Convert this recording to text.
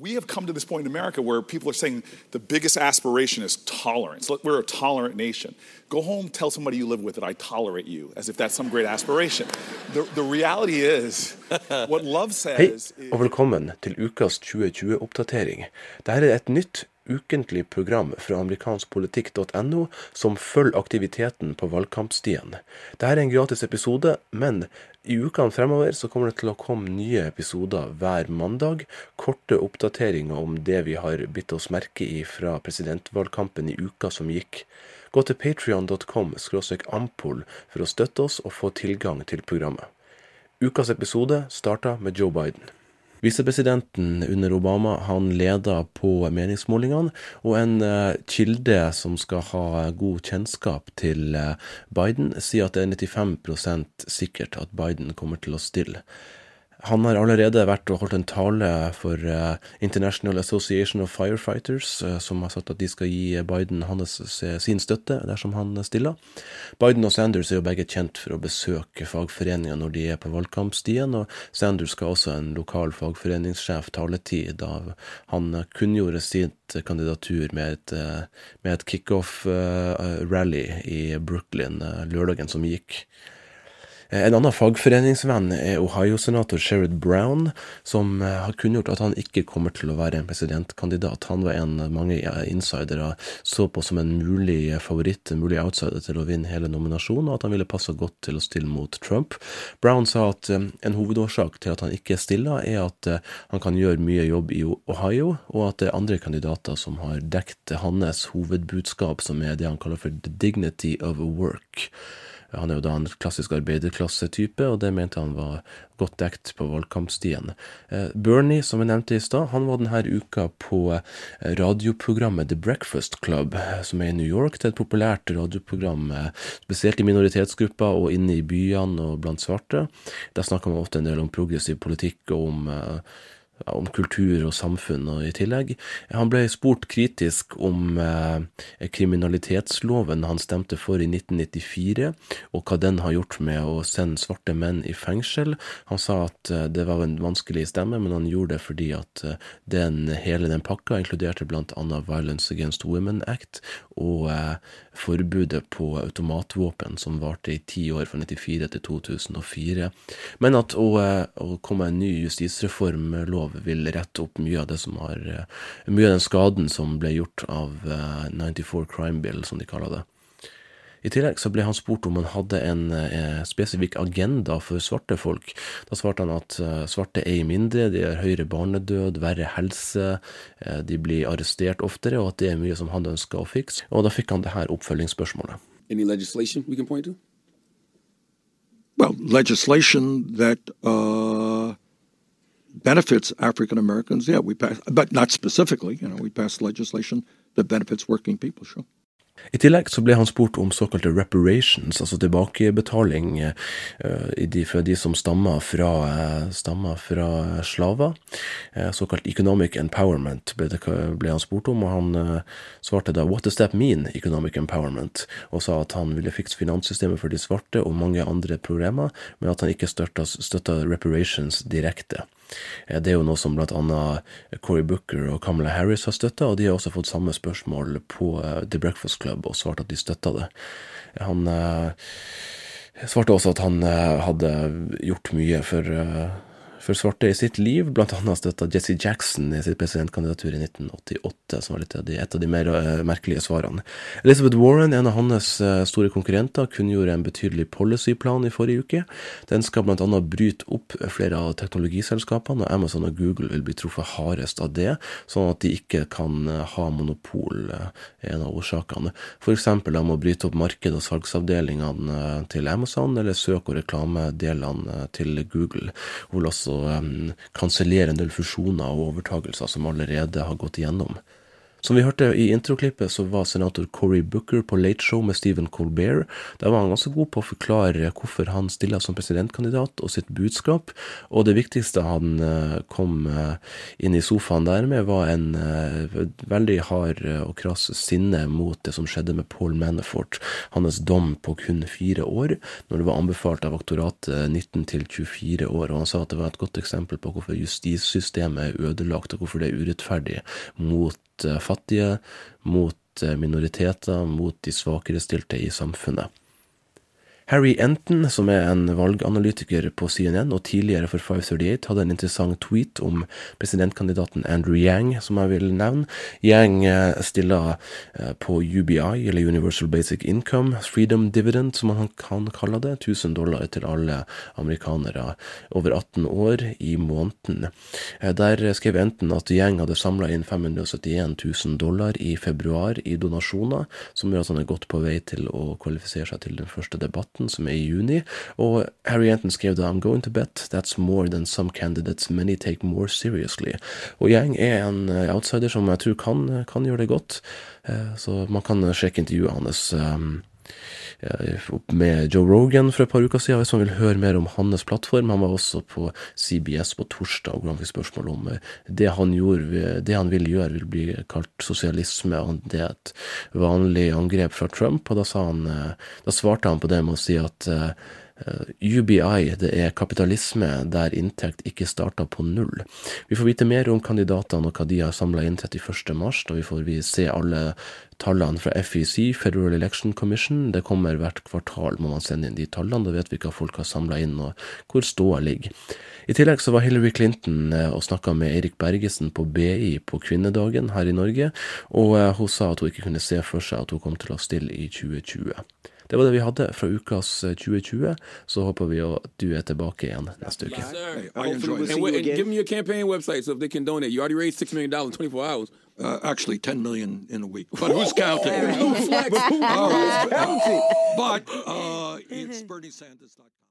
We have come to this point in America where people are saying the biggest aspiration is tolerance. Look, we're a tolerant nation. Go home, tell somebody you live with that I tolerate you, as if that's some great aspiration. The, the reality is, what love says Hei, og velkommen til ukas 2020-oppdatering. Dette er et nytt ukentlig program fra amerikanskpolitikk.no som følger aktiviteten på valgkampstien. Dette er en gratis episode, men i ukene fremover så kommer det til å komme nye episoder hver mandag. Korte oppdateringer om det vi har bitt oss merke i fra presidentvalgkampen i uka som gikk. Gå til patrion.com ampol for å støtte oss og få tilgang til programmet. Ukas episode starter med Joe Biden. Visepresidenten under Obama han leda på meningsmålingene, og en uh, kilde som skal ha god kjennskap til uh, Biden, sier at det er 95% sikkert at Biden kommer til å stille. Han har allerede vært og holdt en tale for uh, International Association of Firefighters, uh, som har sagt at de skal gi Biden hans, sin støtte dersom han stiller. Biden og Sanders er jo begge kjent for å besøke fagforeninger når de er på valgkampstien, og Sanders skal også en lokal fagforeningssjef taletid da han kunngjorde sitt kandidatur med et, uh, med et kickoff-rally i Brooklyn lørdagen som gikk. Eh, en annen fagforeningsvenn er Ohio-senator Sherrod Brown, som eh, har kunngjort at han ikke kommer til å være en presidentkandidat. Han var en mange insidere så på som en mulig favoritt, en mulig outsider til å vinne hele nominasjonen, og at han ville passe godt til å stille mot Trump. Brown sa at eh, en hovedårsak til at han ikke stiller, er at han kan gjøre mye jobb i Ohio, og at det er andre kandidater som har dekt hans hovedbudskap, som er det han kaller for the dignity of work. Han er jo da en klassisk arbeiderklassetype, og det mente han var godt dekt på valgkampstien. Eh, Bernie, som jeg nevnte i stad, han var denne uka på eh, radioprogrammet The Breakfast Club, eh, som er i New York. Det er et populært radioprogram, spesielt i minoritetsgrupper og inne i byene og blant svarte. Der snakker man ofte en del om progressiv politikk og om om kultur og samfunn og i tillegg. Han ble spurt kritisk om eh, kriminalitetsloven han stemte for i 1994, og hva den har gjort med å sende svarte menn i fengsel. Han sa at eh, det var en vanskelig stemme, men han gjorde det fordi at eh, den, hele den pakka inkluderte annet Violence Against Women Act og eh, forbudet på automatvåpen som varte i ti år, fra 1994 til 2004. Men at å, eh, å komme en ny justisreformlov lov vil rette opp mye av det som har eh, Mye av den skaden som ble gjort av 94 eh, Crime Bill, som de kaller det. I tillegg så ble han spurt om han hadde en eh, spesifikk agenda for svarte folk. Da svarte han at eh, svarte eier mindre, de har høyere barnedød, verre helse, eh, de blir arrestert oftere, og at det er mye som han ønsker å fikse. Og da fikk han det her oppfølgingsspørsmålet. Any legislation we can point to? Well, legislation that uh, benefits African Americans, yeah, we pass, but not specifically. You know, we pass legislation that benefits working people. Sure. I tillegg så ble han spurt om såkalte reparations, altså tilbakebetaling uh, for de som stammer fra, uh, stammer fra slaver. Uh, såkalt economic empowerment ble, han spurt om, og han svarte da 'what does that mean, economic empowerment', og sa at han ville fikse finanssystemet for de svarte og mange andre programmer, men at han ikke støtta reparations direkte. Eh, det er jo noe som bl.a. Cory Booker og Kamala Harris har støtta, og de har også fått samme spørsmål på eh, The Breakfast Club og svart at de støtta det. Han eh, svarte også at han hadde gjort mye for for svarte i sitt liv, blant annet støtta Jesse Jackson i sitt presidentkandidatur i 1988, som var av de, et av de mer uh, merkelige svarene. Elizabeth Warren, en av hans uh, store konkurrenter, kunngjorde en betydelig policyplan i forrige uke. Den skal blant annet bryte opp flere av teknologiselskapene, og Amazon og Google vil bli truffet hardest av det, sånn at de ikke kan uh, ha monopol, er en av årsakene. For eksempel må bryte opp marked- og salgsavdelingene til Amazon, eller søk- og reklamedelene til Google, hvor også um, kansellere en del fusjoner og overtagelser som allerede har gått igjennom. Som vi hørte i introklippet, så var senator Cory Booker på Late Show med Stephen Colbert. Der var han ganske god på å forklare hvorfor han stiller som presidentkandidat og sitt budskap. Og det viktigste han eh, kom eh, inn i sofaen der med, var en eh, veldig hard og krass sinne mot det som skjedde med Paul Manafort. Hans dom på kun fire år, når det var anbefalt av aktoratet 19 til 24 år. Og han sa at det var et godt eksempel på hvorfor justissystemet er ødelagt, og hvorfor det er urettferdig mot fattige, mot eh, minoriteter, mot de svakere stilte i samfunnet. Harry Enton, som er en valganalytiker på CNN og tidligere for 538, hadde en interessant tweet om presidentkandidaten Andrew Yang, som jeg vil nevne. Yang eh, stiller eh, på UBI, eller Universal Basic Income, Freedom Dividend, som han kan kalle det, 1000 dollar til alle amerikanere over 18 år i måneden. Eh, der skrev Enton at Yang hadde samla inn 571 000 dollar i februar i donasjoner, som gjør at han er godt på vei til å kvalifisere seg til den første debatten som er i juni. Og Harry Anton skrev da I'm going to bet that's more than some candidates many take more seriously. Og Yang er en eh, outsider som jeg tror kan, kan gjøre det godt. Eh, så man kan sjekke intervjuet hans um, med Joe Rogan for et par uker siden, hvis man vil høre mer om hans plattform. Han var også på CBS på torsdag hvor han fikk spørsmål om det han, gjorde, det han vil gjøre, vil bli kalt sosialisme, og det er et vanlig angrep fra Trump. Og da, han, da svarte han på det med å si at Eh, UBI det er kapitalisme der inntekt ikke starter på null. Vi får vite mer om kandidatene og hva de har samla inn 31.3. Da vi får vi se alle tallene fra FEC, Federal Election Commission. Det kommer hvert kvartal, må man sende inn de tallene. Da vet vi hva folk har samla inn og hvor ståa ligger. I tillegg så var Hillary Clinton eh, og snakka med Eirik Bergesen på BI på kvinnedagen her i Norge, og eh, hun sa at hun ikke kunne se for seg at hun kom til å stille i 2020. Det var det vi hadde fra ukas 2020. Eh, Så håper vi at du er tilbake igjen neste uke. Hey, we'll and, give me your campaign website so if they can donate. You already raised $6 million in 24 hours. Uh, actually, 10 million in a week. But who's counting? Who's counting? But uh, it's BernieSanders.com.